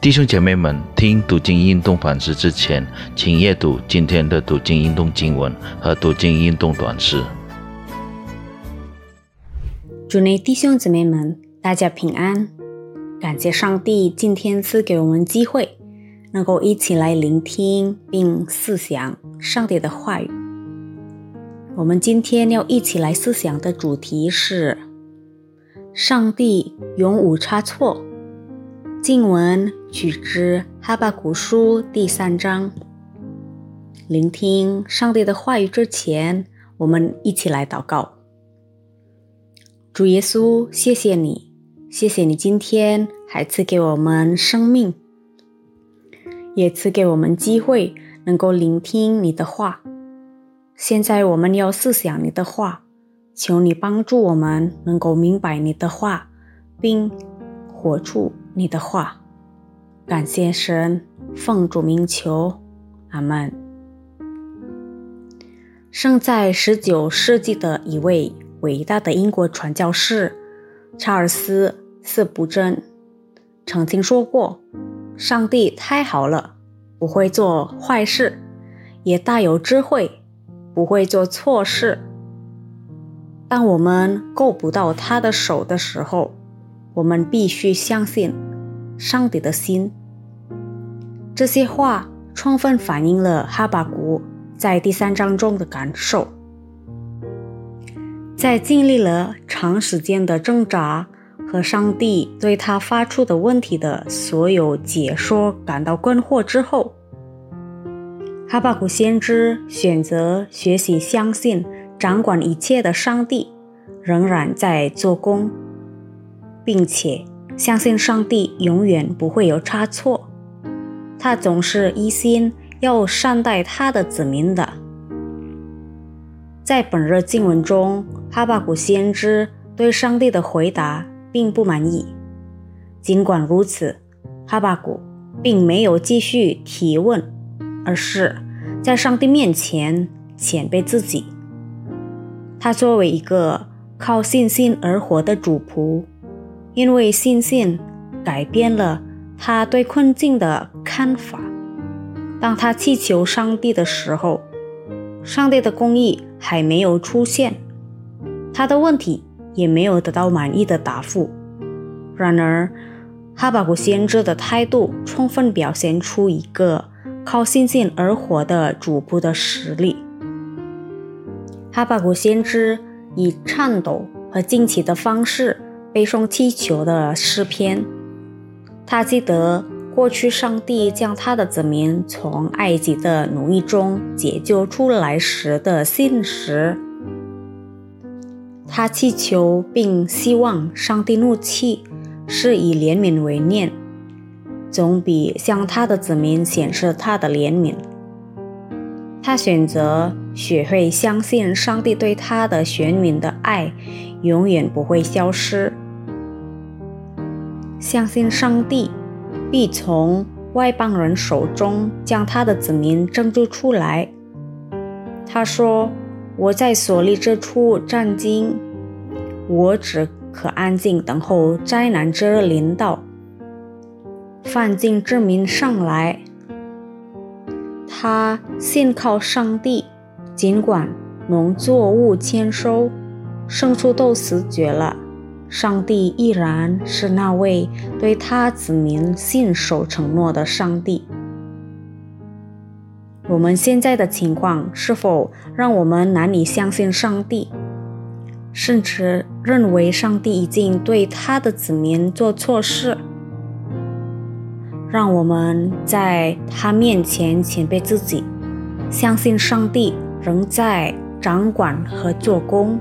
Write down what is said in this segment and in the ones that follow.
弟兄姐妹们，听读经运动反思之前，请阅读今天的读经运动经文和读经运动短诗。主内弟兄姊妹们，大家平安！感谢上帝今天赐给我们机会，能够一起来聆听并思想上帝的话语。我们今天要一起来思想的主题是：上帝永无差错。静文取之哈巴古书第三章。聆听上帝的话语之前，我们一起来祷告。主耶稣，谢谢你，谢谢你今天还赐给我们生命，也赐给我们机会能够聆听你的话。现在我们要思想你的话，求你帮助我们能够明白你的话，并活出你的话。感谢神，奉主名求，阿门。生在十九世纪的一位。伟大的英国传教士查尔斯·斯布珍曾经说过：“上帝太好了，不会做坏事，也大有智慧，不会做错事。当我们够不到他的手的时候，我们必须相信上帝的心。”这些话充分反映了哈巴谷在第三章中的感受。在经历了长时间的挣扎和上帝对他发出的问题的所有解说感到困惑之后，哈巴谷先知选择学习相信掌管一切的上帝仍然在做工，并且相信上帝永远不会有差错，他总是一心要善待他的子民的。在本日经文中。哈巴谷先知对上帝的回答并不满意。尽管如此，哈巴谷并没有继续提问，而是在上帝面前谦卑自己。他作为一个靠信心而活的主仆，因为信心改变了他对困境的看法。当他祈求上帝的时候，上帝的公义还没有出现。他的问题也没有得到满意的答复。然而，哈巴谷先知的态度充分表现出一个靠信心而活的主仆的实力。哈巴谷先知以颤抖和惊奇的方式背诵祈求的诗篇。他记得过去上帝将他的子民从埃及的奴役中解救出来时的信实。他祈求并希望上帝怒气是以怜悯为念，总比向他的子民显示他的怜悯。他选择学会相信上帝对他的选民的爱永远不会消失，相信上帝必从外邦人手中将他的子民拯救出来。他说。我在所立之处站静，我只可安静等候灾难之日临到。犯境之民上来，他信靠上帝，尽管农作物欠收，牲畜都死绝了，上帝依然是那位对他子民信守承诺的上帝。我们现在的情况是否让我们难以相信上帝，甚至认为上帝已经对他的子民做错事？让我们在他面前谦卑自己，相信上帝仍在掌管和做工。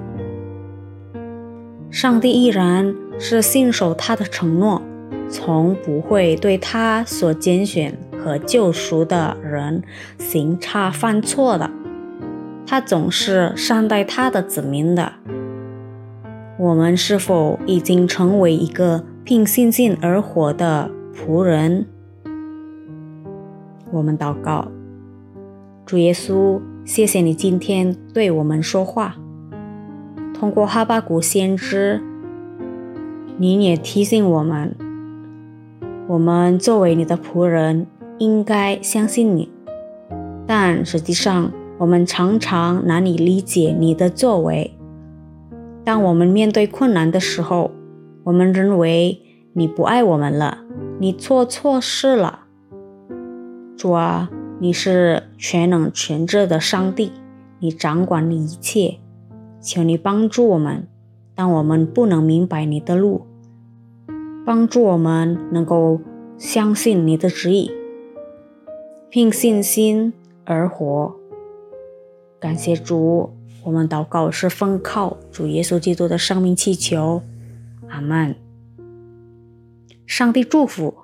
上帝依然是信守他的承诺，从不会对他所拣选。和救赎的人行差犯错的，他总是善待他的子民的。我们是否已经成为一个凭信心而活的仆人？我们祷告，主耶稣，谢谢你今天对我们说话，通过哈巴谷先知，你也提醒我们。我们作为你的仆人，应该相信你，但实际上，我们常常难以理解你的作为。当我们面对困难的时候，我们认为你不爱我们了，你做错事了。主啊，你是全能全智的上帝，你掌管一切，求你帮助我们。当我们不能明白你的路，帮助我们能够相信你的旨意，凭信心而活。感谢主，我们祷告是奉靠主耶稣基督的生命祈求，阿门。上帝祝福。